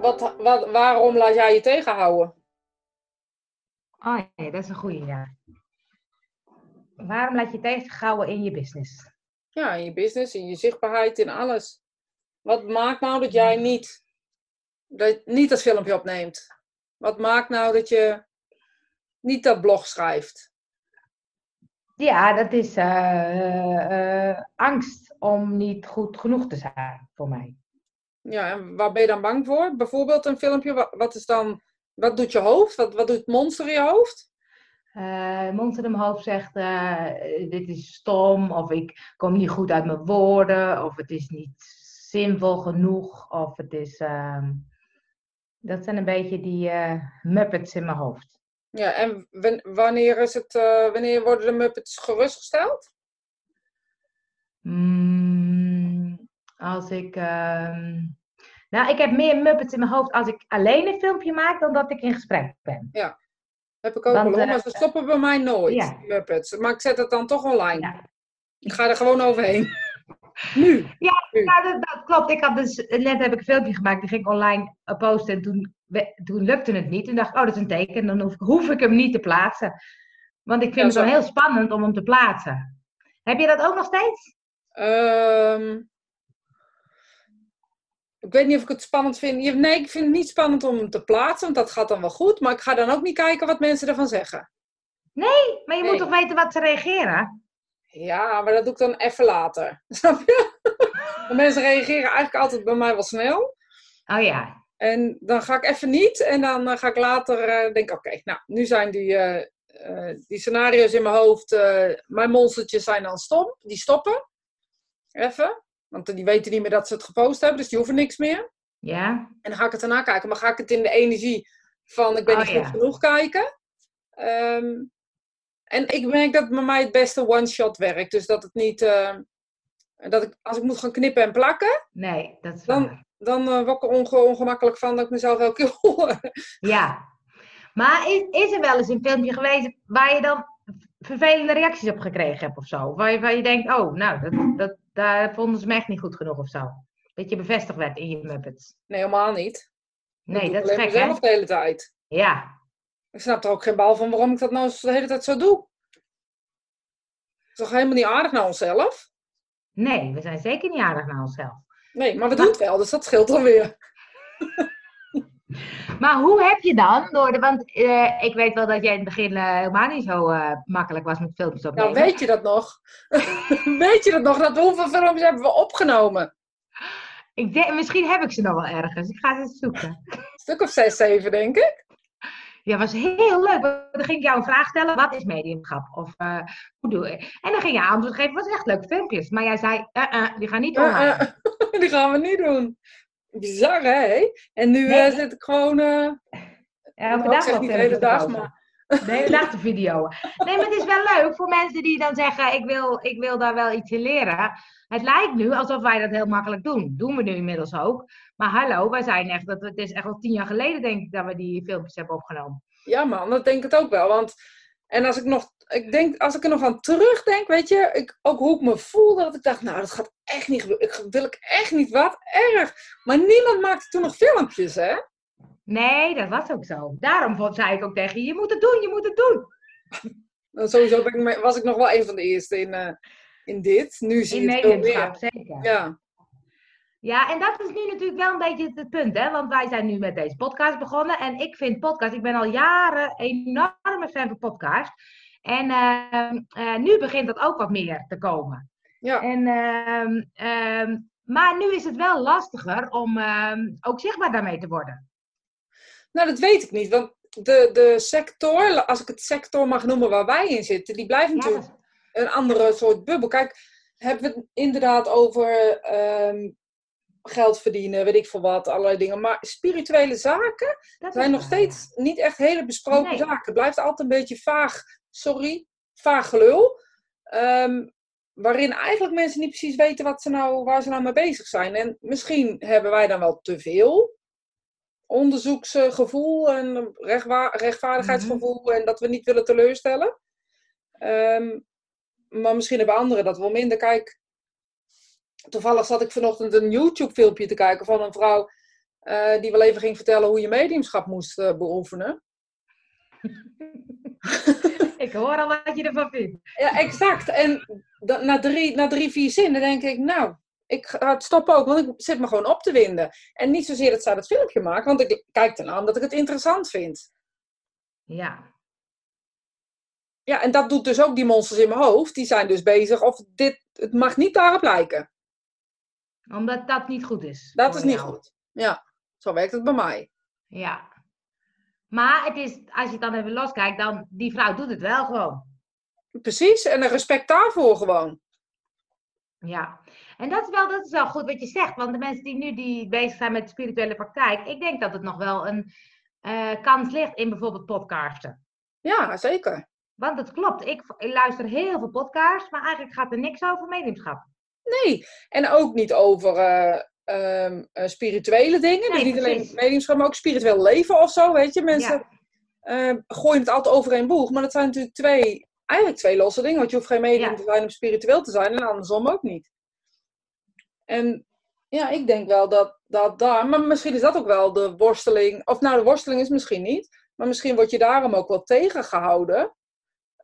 wat, wat, waarom laat jij je tegenhouden? Oh ja, dat is een goede, ja. Waarom laat je tegenhouden in je business? Ja, in je business, in je zichtbaarheid, in alles. Wat maakt nou dat jij niet, dat, niet dat filmpje opneemt? Wat maakt nou dat je niet dat blog schrijft? Ja, dat is eh, eh, angst om niet goed genoeg te zijn voor mij. Ja, en waar ben je dan bang voor? Bijvoorbeeld een filmpje, wat, wat is dan, wat doet je hoofd? Wat, wat doet het monster in je hoofd? Eh monster in mijn hoofd zegt, eh, dit is stom, of ik kom niet goed uit mijn woorden, of het is niet zinvol genoeg, of het is... ehm, dat zijn een beetje die eh, muppets in mijn hoofd. Ja, en wan- wanneer, is het, wanneer worden de Muppets gerustgesteld? Mm, als ik... ehm, Nou, ik heb meer muppets in mijn hoofd als ik alleen een filmpje maak, dan dat ik in gesprek ben. Heb ik ook Want, wel, eh, maar ze stoppen bij mij nooit, ja. Muppets. Maar ik zet het dan toch online. Ja. Ik ga er gewoon overheen. nu. Ja, dat, dat klopt. Ik had dus, net heb ik een filmpje gemaakt, die ging ik online posten en toen, toen lukte het niet. Toen dacht ik, oh, dat is een teken, dan hoef, hoef ik hem niet te plaatsen. Want ik vind Ja, het zo. dan heel spannend om hem te plaatsen. Heb je dat ook nog steeds? Ehm, ik weet niet of ik het spannend vind. Nee, ik vind het niet spannend om hem te plaatsen, want dat gaat dan wel goed. Maar ik ga dan ook niet kijken wat mensen ervan zeggen. Maar je Nee. moet toch weten wat ze reageren? Ja, maar dat doe ik dan even later. Snap je? De mensen reageren eigenlijk altijd bij mij wel snel. Oh ja. En dan ga ik even niet. En dan eh, ga ik later eh denken, oké, nou, nu zijn die, eh, die scenario's in mijn hoofd. mijn monstertjes zijn dan stom. Die stoppen. Even. Want die weten niet meer dat ze het gepost hebben. Dus die hoeven niks meer. Ja? En dan ga ik het daarna kijken. Maar ga ik het in de energie van ik ben Oh, niet goed ja. genoeg kijken. Ehm, en ik merk dat bij mij het beste one-shot werkt. Dus dat het niet... eh, dat ik, als ik moet gaan knippen en plakken, Nee, dat is Dan- waar. dan eh, word ik er onge- ongemakkelijk van dat ik mezelf elke keer hoor. Ja. Maar is, is er wel eens een filmpje geweest waar je dan vervelende reacties op gekregen hebt of zo? Waar je, waar je denkt, oh, nou, dat, dat, daar vonden ze me echt niet goed genoeg of zo. Dat je bevestigd werd in je Muppets. Nee, helemaal niet. Nee, ik dat is gek, hè? mezelf de hele tijd. Ja. Ik snap er ook geen bal van waarom ik dat nou de hele tijd zo doe. Het is toch helemaal niet aardig naar onszelf? Nee, we zijn zeker niet aardig naar onszelf. Nee, maar we doen het wel, dus dat scheelt alweer. Maar hoe heb je dan, door de, want eh, ik weet wel dat jij in het begin eh, helemaal niet zo eh, makkelijk was met filmpjes Nou, opnemen. weet je dat nog? weet je dat nog? Dat hoeveel filmpjes hebben we opgenomen? Ik denk, misschien heb ik ze nog wel ergens. Ik ga ze eens zoeken. Een stuk of zes, zeven, denk ik. Ja, was heel leuk. Dan ging ik jou een vraag stellen. Wat is mediumschap? Of hoe doe je? En dan ging je antwoord geven. Was echt leuke filmpjes. Maar jij zei, die gaan niet online. die gaan we niet doen. Bizar, hè? En nu Nee. eh, zit ik gewoon... eh, Elke dag niet de hele dag, maar... De hele dag de video. Nee, maar het is wel leuk voor mensen die dan zeggen: ik wil, ik wil daar wel iets in leren. Het lijkt nu alsof wij dat heel makkelijk doen. Doen we nu inmiddels ook. Maar hallo, wij zijn echt, dat, het is echt al tien jaar geleden, denk ik, dat we die filmpjes hebben opgenomen. Ja, man, dat denk ik het ook wel. Want, en als ik nog, ik denk, als ik er nog aan terugdenk, weet je, ik, ook hoe ik me voelde, dat ik dacht, nou, dat gaat echt niet gebeuren. Ik wil ik echt niet, wat erg. Maar niemand maakte toen nog filmpjes, hè? Nee, dat was ook zo. Daarom zei ik ook tegen je: je moet het doen, je moet het doen. Nou, sowieso ben ik, was ik nog wel een van de eerste in, eh, in dit. Nu zie In je het veel meer. zeker. Ja, Ja, en dat is nu natuurlijk wel een beetje het- punt, hè? Want wij zijn nu met deze podcast begonnen. En ik vind podcast, ik ben al jaren enorme fan van podcast. En ehm, eh, nu begint dat ook wat meer te komen. ja. En, ehm, ehm, maar nu is het wel lastiger om ook zichtbaar daarmee te worden. Nou, dat weet ik niet. Want de, de sector, als ik het sector mag noemen waar wij in zitten, die blijft natuurlijk een andere soort bubbel. Kijk, hebben we het inderdaad over geld verdienen, weet ik veel wat, allerlei dingen. Maar spirituele zaken dat zijn nog steeds niet echt hele besproken Nee. zaken. Het blijft altijd een beetje vaag, sorry, vaag gelul. Ehm, waarin eigenlijk mensen niet precies weten wat ze nou, waar ze nou mee bezig zijn. En misschien hebben wij dan wel te veel onderzoeksgevoel en rechtvaardigheidsgevoel en dat we niet willen teleurstellen. Ehm, maar misschien hebben anderen dat wel minder. Kijk, toevallig zat ik vanochtend een YouTube-filmpje te kijken van een vrouw eh, die wel even ging vertellen hoe je mediumschap moest uh, beoefenen. ik hoor al wat je ervan vindt. Ja, exact. En na drie, na drie, vier zinnen denk ik, nou, ik ga het stoppen ook, want ik zit me gewoon op te winden. En niet zozeer dat zij dat filmpje maakt, want ik kijk ernaar omdat ik het interessant vind. Ja. Ja, en dat doet dus ook die monsters in mijn hoofd. Die zijn dus bezig of dit, het mag niet daarop lijken. Omdat dat niet goed is. Dat is niet goed. Ja, zo werkt het bij mij. Ja. Maar het is, als je het dan even loskijkt, dan die vrouw doet het wel gewoon. Precies, en een respect daarvoor gewoon. Ja, en dat is, wel, dat is wel goed wat je zegt. Want de mensen die nu die bezig zijn met spirituele praktijk, ik denk dat het nog wel een uh, kans ligt in bijvoorbeeld podcasten. Ja, zeker. Want het klopt, ik, ik, luister heel veel podcasts, maar eigenlijk gaat er niks over mediumschap. Nee, en ook niet over uh, um, spirituele dingen. dus niet alleen mediumschap, maar ook spiritueel leven of zo, weet je. Mensen ja. gooien het altijd over een boeg, maar dat zijn natuurlijk twee eigenlijk twee losse dingen. Want je hoeft geen medium te zijn om spiritueel te zijn en andersom ook niet. En ja, ik denk wel dat, dat daar, maar misschien is dat ook wel de worsteling, of nou de worsteling is misschien niet, maar misschien word je daarom ook wel tegengehouden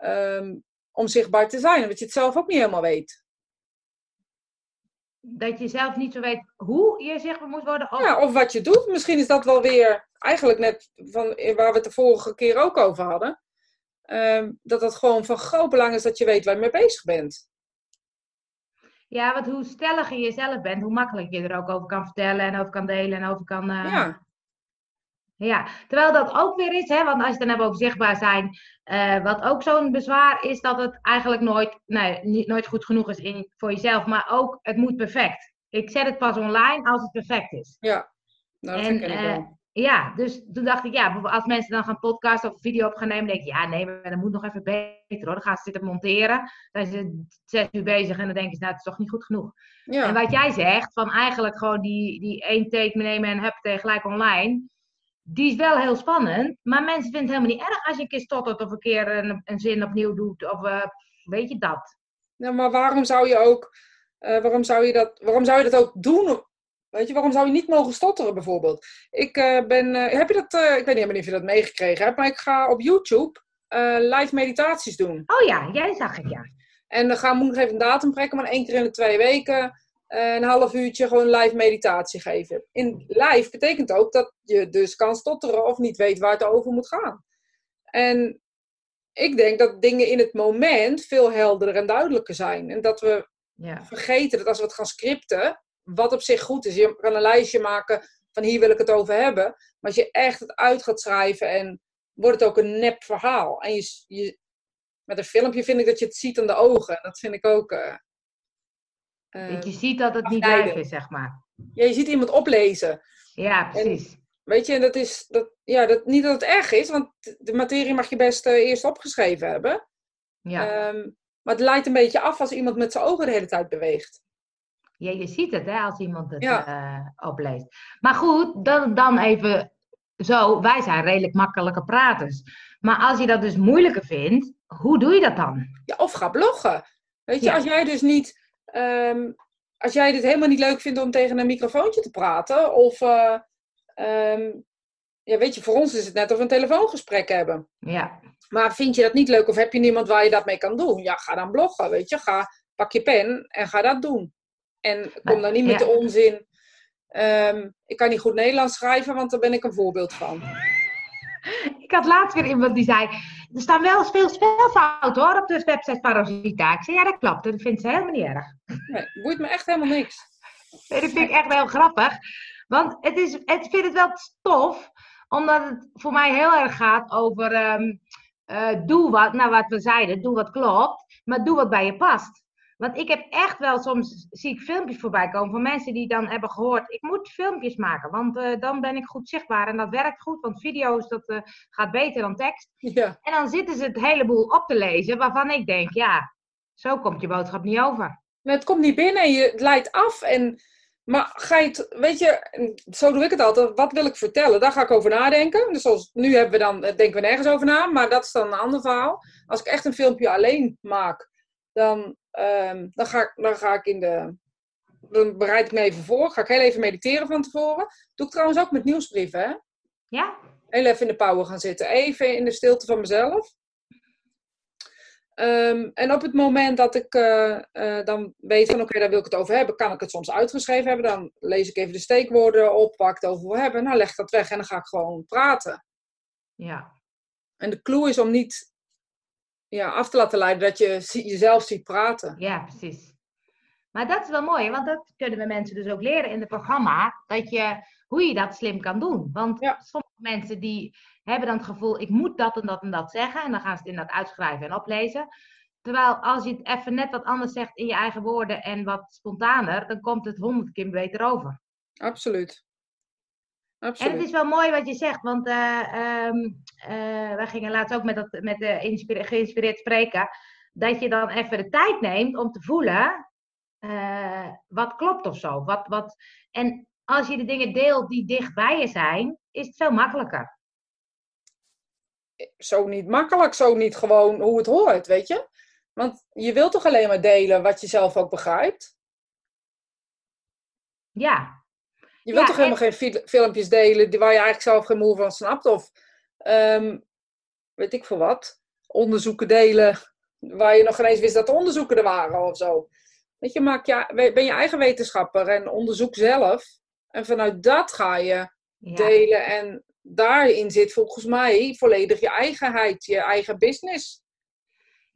um, om zichtbaar te zijn, omdat je het zelf ook niet helemaal weet. Dat je zelf niet zo weet hoe je zichtbaar moet worden? Of... Ja, of wat je doet. Misschien is dat wel weer, eigenlijk net van waar we het de vorige keer ook over hadden. Ehm, dat het gewoon van groot belang is dat je weet waar je mee bezig bent. Ja, want hoe stelliger je jezelf bent, hoe makkelijker je er ook over kan vertellen en over kan delen en over kan. Uh... Ja. Ja, terwijl dat ook weer is, hè, want als je het dan hebt over zichtbaar zijn, uh, wat ook zo'n bezwaar is, dat het eigenlijk nooit, nee, niet, nooit goed genoeg is in, voor jezelf, maar ook het moet perfect. Ik zet het pas online als het perfect is. Ja, nou, dat en, ik wel. Uh, ja, dus toen dacht ik, ja, als mensen dan gaan podcasten of video op gaan nemen, denk ik, ja, nee, maar dat moet nog even beter hoor. Dan gaan ze zitten monteren, dan zijn ze zes uur bezig en dan denken ze, nou, het is toch niet goed genoeg. Ja. En wat jij zegt, van eigenlijk gewoon die, die één take nemen en heb tegen gelijk online, die is wel heel spannend, maar mensen vinden het helemaal niet erg als je een keer stottert of een keer een, een zin opnieuw doet, of uh, weet je dat. Ja, maar waarom zou je ook, uh, waarom zou je dat, waarom zou je dat ook doen Weet je, waarom zou je niet mogen stotteren bijvoorbeeld? Ik uh, ben, heb je dat, ik weet niet helemaal of je dat meegekregen hebt, maar ik ga op YouTube live meditaties doen. Oh ja, jij zag het, ja. En dan gaan, moet ik nog even een datum trekken, maar één keer in de twee weken een half uurtje gewoon live meditatie geven. In live betekent ook dat je dus kan stotteren of niet weet waar het over moet gaan. En ik denk dat dingen in het moment veel helderder en duidelijker zijn. En dat we ja. vergeten dat als we het gaan scripten, wat op zich goed is. Je kan een lijstje maken van hier wil ik het over hebben. Maar als je echt het uit gaat schrijven en wordt het ook een nep verhaal. En je, je, met een filmpje vind ik dat je het ziet aan de ogen. Dat vind ik ook. Uh, dat je ziet dat het niet live is, zeg maar. Ja, je ziet iemand oplezen. Ja, precies. weet je, en dat is dat, ja, dat, niet dat het erg is, want de materie mag je best uh, eerst opgeschreven hebben. Ja. Um, maar het leidt een beetje af als iemand met zijn ogen de hele tijd beweegt. Ja, je ziet het hè, als iemand het ja. uh, opleest. Maar goed, dan, dan even zo. Wij zijn redelijk makkelijke praters. Maar als je dat dus moeilijker vindt, hoe doe je dat dan? Ja, of ga bloggen. Weet je, als jij dus niet... Um, als jij het helemaal niet leuk vindt om tegen een microfoontje te praten, of... Uh, um, ja, weet je, voor ons is het net of we een telefoongesprek hebben. Ja. Maar vind je dat niet leuk of heb je niemand waar je dat mee kan doen? Ja, ga dan bloggen, weet je. Ga, pak je pen en ga dat doen. En kom dan niet met de onzin. Um, ik kan niet goed Nederlands schrijven, want daar ben ik een voorbeeld van. Ik had laatst weer iemand die zei: Er staan wel veel spelfouten hoor op de website Parasita. Ik zei: Ja, dat klopt. Dat vindt ze helemaal niet erg. Nee, boeit me echt helemaal niks. Nee, dat vind ik echt wel grappig. Want het is, ik vind het wel tof, omdat het voor mij heel erg gaat over. Um, uh, doe wat, nou wat we zeiden, doe wat klopt, maar doe wat bij je past. Want ik heb echt wel soms zie ik filmpjes voorbij komen van mensen die dan hebben gehoord, ik moet filmpjes maken, want uh, dan ben ik goed zichtbaar en dat werkt goed, want video's dat uh, gaat beter dan tekst. Ja. En dan zitten ze het heleboel op te lezen waarvan ik denk, ja, zo komt je boodschap niet over. Het komt niet binnen en je leidt af en maar ga je het, weet je, zo doe ik het altijd. Wat wil ik vertellen? Daar ga ik over nadenken. Dus zoals nu hebben we dan, denken we nergens over na, maar dat is dan een ander verhaal. Als ik echt een filmpje alleen maak, dan, um, dan, ga ik, dan ga ik in de. dan bereid ik me even voor. Ga ik heel even mediteren van tevoren. Doe ik trouwens ook met nieuwsbrieven, hè? Ja? Heel even in de power gaan zitten. Even in de stilte van mezelf. Ehm, en op het moment dat ik eh, eh, dan weet van oké, daar wil ik het over hebben, kan ik het soms uitgeschreven hebben. Dan lees ik even de steekwoorden op, waar ik het over wil hebben. Nou, leg dat weg en dan ga ik gewoon praten. Ja. En de clue is om niet ja, af te laten leiden dat je jezelf ziet praten. Ja, precies. Maar dat is wel mooi, want dat kunnen we mensen dus ook leren in het programma. Dat je, hoe je dat slim kan doen. Want Ja. sommige mensen die hebben dan het gevoel, ik moet dat en dat en dat zeggen. En dan gaan ze het inderdaad uitschrijven en oplezen. Terwijl als je het even net wat anders zegt in je eigen woorden en wat spontaner, dan komt het honderd keer beter over. Absoluut. En het is wel mooi wat je zegt, want eh, wij gingen laatst ook met, dat, met de inspire- geïnspireerd spreken, dat je dan even de tijd neemt om te voelen eh, wat klopt of zo. Wat, wat, en als je de dingen deelt die dicht bij je zijn, is het veel makkelijker. Zo niet makkelijk, zo niet gewoon hoe het hoort, weet je? Want je wilt toch alleen maar delen wat je zelf ook begrijpt? Ja, Je wilt Ja, toch helemaal geen fil- filmpjes delen die, waar je eigenlijk zelf geen moe van snapt? Of ehm, weet ik veel wat. Onderzoeken delen waar je nog geen eens wist dat er onderzoeken er waren of zo. Weet je, maak je, ben je eigen wetenschapper en onderzoek zelf. En vanuit dat ga je ja. delen. En daarin zit volgens mij volledig je eigenheid, je eigen business.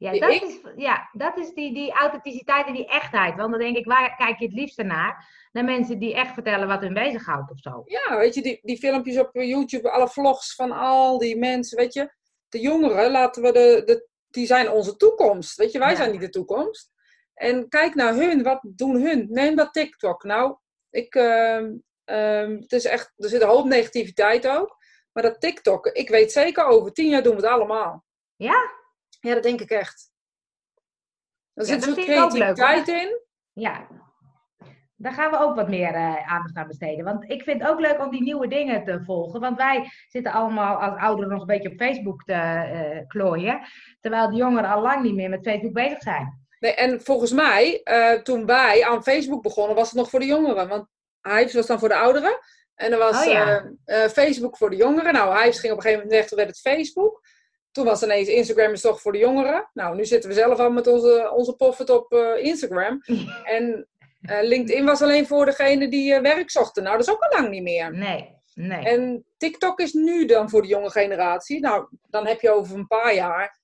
Ja, dat ik- is, ja, dat is die, die authenticiteit en die echtheid. Want dan denk ik, waar kijk je het liefste naar? Naar mensen die echt vertellen wat hun bezighoudt of zo. Ja, weet je, die, die filmpjes op YouTube, alle vlogs van al die mensen, weet je. De jongeren, laten we de, de, die zijn onze toekomst. Weet je, wij Ja. zijn niet de toekomst. En kijk naar hun, wat doen hun? Neem dat TikTok. Nou, ik, ehm, ehm, het is echt, er zit een hoop negativiteit ook. Maar dat TikTok, ik weet zeker, over tien jaar doen we het allemaal. Ja? Ja, dat denk ik echt. Er zit leuk, creativiteit in. Ja. Daar gaan we ook wat meer eh, aandacht aan besteden. Want ik vind het ook leuk om die nieuwe dingen te volgen. Want wij zitten allemaal als ouderen nog een beetje op Facebook te eh, klooien. Terwijl de jongeren al lang niet meer met Facebook bezig zijn. Nee, en volgens mij, eh, toen wij aan Facebook begonnen, was het nog voor de jongeren. Want Hives was dan voor de ouderen. En er was Oh ja. Facebook voor de jongeren. Nou, Hives ging op een gegeven moment weg, toen werd het Facebook. Toen was ineens Instagram is toch voor de jongeren. Nou, nu zitten we zelf al met onze, onze poffert op eh, Instagram. En eh, LinkedIn was alleen voor degene die eh, werk zochten. Nou, dat is ook al lang niet meer. Nee, nee. En TikTok is nu dan voor de jonge generatie. Nou, dan heb je over een paar jaar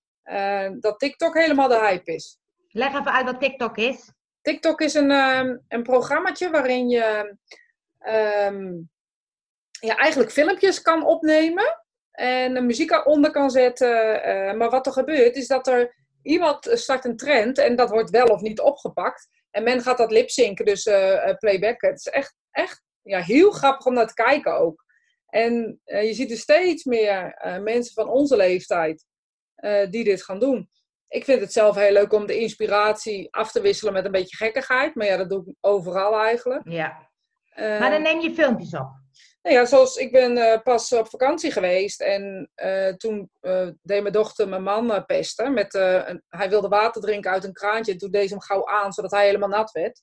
dat TikTok helemaal de hype is. Leg even uit wat TikTok is. TikTok is een, ehm een programmaatje waarin je ehm, ja, eigenlijk filmpjes kan opnemen en een muziek eronder kan zetten. eh, maar wat er gebeurt is dat er iemand start een trend en dat wordt wel of niet opgepakt. En men gaat dat lipzinken, dus eh, eh, playbacken. Het is echt, echt ja, heel grappig om naar te kijken ook. En je ziet er steeds meer mensen van onze leeftijd die dit gaan doen. Ik vind het zelf heel leuk om de inspiratie af te wisselen met een beetje gekkigheid. Maar ja, dat doe ik overal eigenlijk. Ja. Maar dan neem je filmpjes op. nou ja, zoals ik ben eh, pas op vakantie geweest en eh, toen eh, deed mijn dochter mijn man pesten. Met, een, hij wilde water drinken uit een kraantje en toen deed ze hem gauw aan zodat hij helemaal nat werd.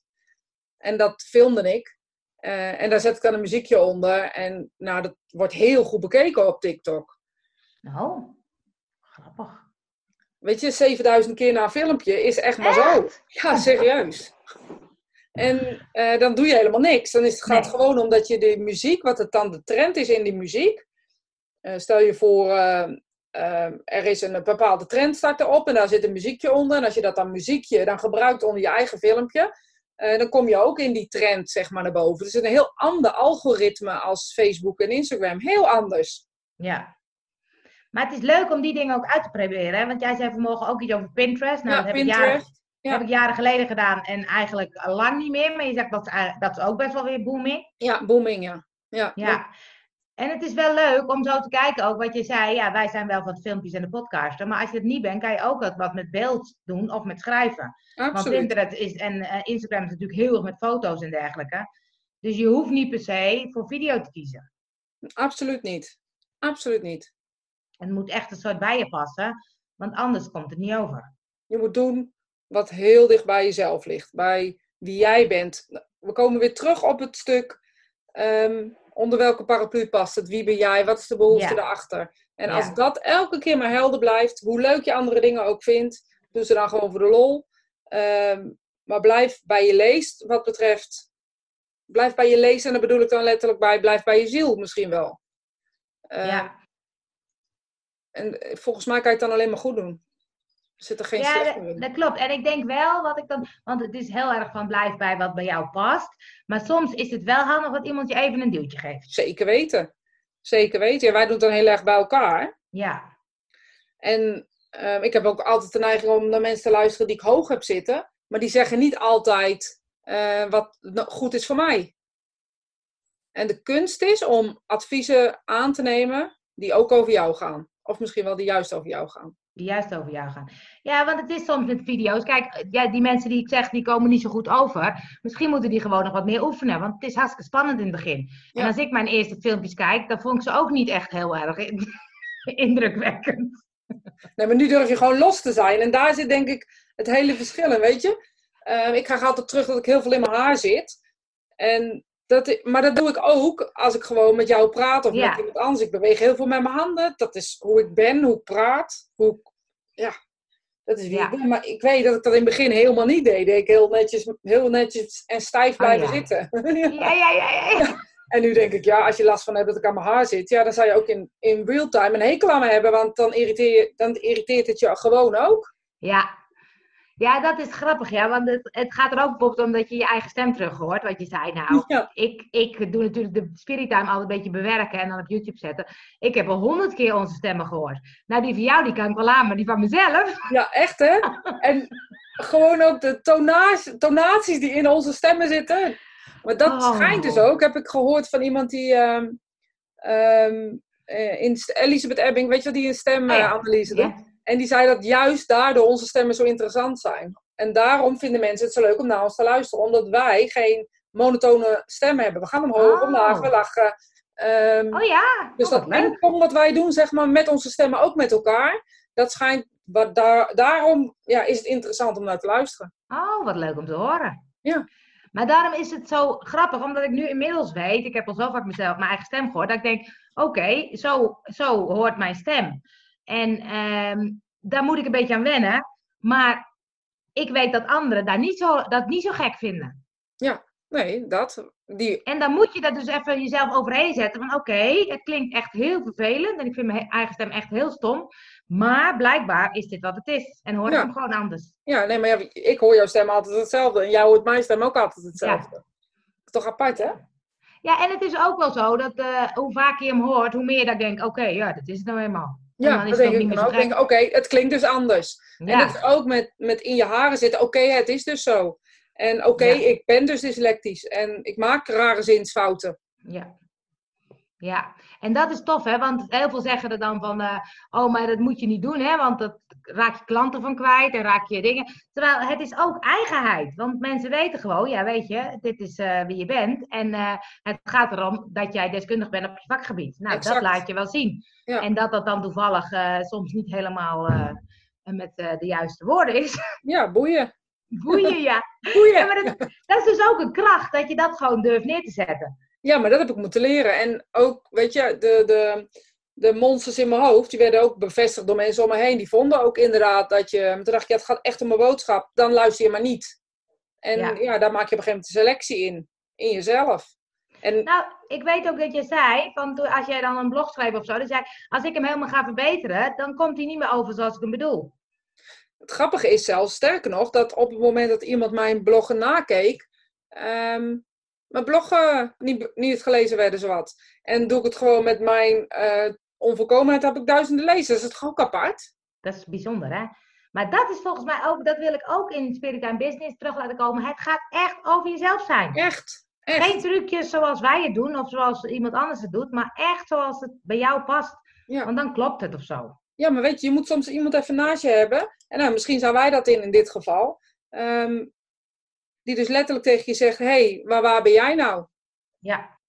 En dat filmde ik. En daar zet ik dan een muziekje onder. En nou, dat wordt heel goed bekeken op TikTok. Nou, grappig. Weet je, 7000 keer naar een filmpje is echt maar zo. Ja, serieus. En eh, dan doe je helemaal niks. Dan is het, gaat het Nee. gewoon om dat je de muziek, wat het dan de trend is in die muziek. eh, stel je voor, eh, er is een bepaalde trend start erop en daar zit een muziekje onder. En als je dat dan muziekje dan gebruikt onder je eigen filmpje, dan kom je ook in die trend zeg maar naar boven. Dus het is een heel ander algoritme als Facebook en Instagram. Heel anders. Ja. Maar het is leuk om die dingen ook uit te proberen. Hè? Want jij zei vanmorgen ook iets over Pinterest. Nou, ja, dat heb ik, jaren, Ja. heb ik jaren geleden gedaan en eigenlijk lang niet meer. Maar je zegt dat, is eigenlijk- dat is ook best wel weer booming. Ja, booming, ja. Ja, Ja. En het is wel leuk om zo te kijken ook wat je zei. Ja, wij zijn wel van filmpjes en de podcasten. Maar als je het niet bent, kan je ook wat met beeld doen of met schrijven. Want. Pinterest is, en eh, Instagram is natuurlijk heel erg met foto's en dergelijke. Dus je hoeft niet per se voor video te kiezen. Absoluut niet. Absoluut niet. Het moet echt een soort bij je passen. Want anders komt het niet over. Je moet doen wat heel dicht bij jezelf ligt. Bij wie jij bent. we komen weer terug op het stuk. ehm, onder welke paraplu past het? Wie ben jij? Wat is de behoefte Ja. daarachter? En Ja. als dat elke keer maar helder blijft, hoe leuk je andere dingen ook vindt, doe ze dan gewoon voor de lol. Ehm, maar blijf bij je leest, wat betreft. Blijf bij je lezen, en daar bedoel ik dan letterlijk bij, blijf bij je ziel misschien wel. Ehm, ja. En eh, volgens mij kan je het dan alleen maar goed doen. Zit er geen Ja, slecht dat, in. dat klopt. En ik denk wel wat ik dan, want het is heel erg van blijf bij wat bij jou past. Maar soms is het wel handig dat iemand je even een duwtje geeft. Zeker weten. Zeker weten. Ja, wij doen het dan heel erg bij elkaar. Ja, En ehm, ik heb ook altijd de neiging om naar mensen te luisteren die ik hoog heb zitten. Maar die zeggen niet altijd eh, wat goed is voor mij. En de kunst is om adviezen aan te nemen die ook over jou gaan. Of misschien wel die juist over jou gaan. Die juist over jou gaan. Ja, want het is soms met video's. Kijk, ja, die mensen die ik zeg, die komen niet zo goed over. Misschien moeten die gewoon nog wat meer oefenen. Want het is hartstikke spannend in het begin. En als ik mijn eerste filmpjes kijk, dan vond ik ze ook niet echt heel erg in- indrukwekkend. Nee, maar nu durf je gewoon los te zijn. En daar zit denk ik het hele verschil in, weet je. Ehm, ik krijg altijd terug dat ik heel veel in mijn haar zit. En dat, maar dat doe ik ook als ik gewoon met jou praat of Ja. met iemand anders. Ik beweeg heel veel met mijn handen. Dat is hoe ik ben, hoe ik praat. Hoe ik, ja, dat is wie Ja. ik ben. Maar ik weet dat ik dat in het begin helemaal niet deed. Ik heel netjes, heel netjes en stijf blijven ja. zitten. Ja, ja, ja, ja. ja. En nu denk ik, ja, als je last van hebt dat ik aan mijn haar zit, ja, dan zou je ook in, in real time een hekel aan me hebben, want dan, irriteer je, dan irriteert het je gewoon ook. Ja. Ja, dat is grappig, ja. Want het, het gaat er ook bijvoorbeeld om dat je je eigen stem terug hoort. Wat je zei, nou, Ja. ik, ik doe natuurlijk de Spirit Time altijd een beetje bewerken en dan op YouTube zetten. Ik heb al honderd keer onze stemmen gehoord. Nou, die van jou, die kan ik wel aan, maar die van mezelf. Ja, echt hè? En gewoon ook de tonage, tonaties die in onze stemmen zitten. Maar dat Oh. schijnt dus ook, heb ik gehoord van iemand die eh, in Elisabeth Ebbing, weet je wel, die een Oh stemanalyse doet. En die zei dat juist daardoor onze stemmen zo interessant zijn. En daarom vinden mensen het zo leuk om naar ons te luisteren. Omdat wij geen monotone stem hebben. We gaan omhoog, Oh. omlaag, we lachen. Ehm, Oh ja, dus oh, dat pingpong wat wij doen, zeg maar, met onze stemmen, ook met elkaar. Dat schijnt, wat daar, daarom ja, is het interessant om naar te luisteren. Oh, wat leuk om te horen. Ja. Maar daarom is het zo grappig, omdat ik nu inmiddels weet, ik heb al zo vaak mezelf mijn eigen stem gehoord, dat ik denk, oké, zo, zo hoort mijn stem. En ehm, daar moet ik een beetje aan wennen. Maar ik weet dat anderen daar niet zo, dat niet zo gek vinden. Nee, dat. Die, En dan moet je dat dus even jezelf overheen zetten. Van oké, het klinkt echt heel vervelend. En ik vind mijn eigen stem echt heel stom. Maar blijkbaar is dit wat het is. En hoor ik Ja. hem gewoon anders. ja, nee, maar ja, ik hoor jouw stem altijd hetzelfde. En jij hoort mijn stem ook altijd hetzelfde. Dat is toch apart, hè? Ja, en het is ook wel zo dat eh, hoe vaker je hem hoort, hoe meer dat ik denk, oké, ja, dat is het nou eenmaal. Ja, dan is dat denk ik dan ook. denk, oké, het klinkt dus anders. En dat is ook met, met in je haren zitten. Oké, het is dus zo. En oké, Ja. ik ben dus dyslectisch. En ik maak rare zinsfouten. ja. Ja, en dat is tof, hè? Want heel veel zeggen er dan van, eh, oh, maar dat moet je niet doen, hè? Want dat raak je klanten van kwijt en raak je dingen. Terwijl het is ook eigenheid. Want mensen weten gewoon, ja, weet je, dit is eh, wie je bent. En eh, het gaat erom dat jij deskundig bent op je vakgebied. Nou, Exact. dat laat je wel zien. Ja. En dat dat dan toevallig soms niet helemaal met de juiste woorden is. Ja, boeien. Boeien, ja. Ja, Boeien. maar dat, dat is dus ook een kracht, dat je dat gewoon durft neer te zetten. Ja, maar dat heb ik moeten leren. En ook, weet je, de, de, de monsters in mijn hoofd, die werden ook bevestigd door mensen om me heen. Die vonden ook inderdaad dat je, toen dacht ik, ja, het gaat echt om mijn boodschap. Dan luister je maar niet. En Ja. ja, daar maak je op een gegeven moment een selectie in. In jezelf. En Nou, ik weet ook dat je zei, van toen, als jij dan een blog schreef of zo, dan zei als ik hem helemaal ga verbeteren, dan komt hij niet meer over zoals ik hem bedoel. het grappige is zelfs, sterker nog, dat op het moment dat iemand mijn bloggen nakeek, ehm, mijn bloggen niet, niet gelezen werden zowat. En doe ik het gewoon met mijn eh, onvolkomenheid, heb ik duizenden lezers. Dat is het gewoon ook apart. Dat is bijzonder, hè? Maar dat is volgens mij ook, dat wil ik ook in Spirit and Business terug laten komen. Het gaat echt over jezelf zijn. Echt. Echt. Geen trucjes zoals wij het doen of zoals iemand anders het doet, maar echt zoals het bij jou past. Ja. Want dan klopt het of zo. Ja, maar weet je, je moet soms iemand even naast je hebben. En nou, misschien zijn wij dat in, in dit geval. Ehm, die dus letterlijk tegen je zegt, hé, hey, maar waar ben jij nou? Ja.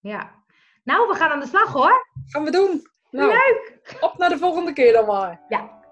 Ja. Nou, we gaan aan de slag hoor. Gaan we doen. Nou, Leuk! op naar de volgende keer dan maar. Ja.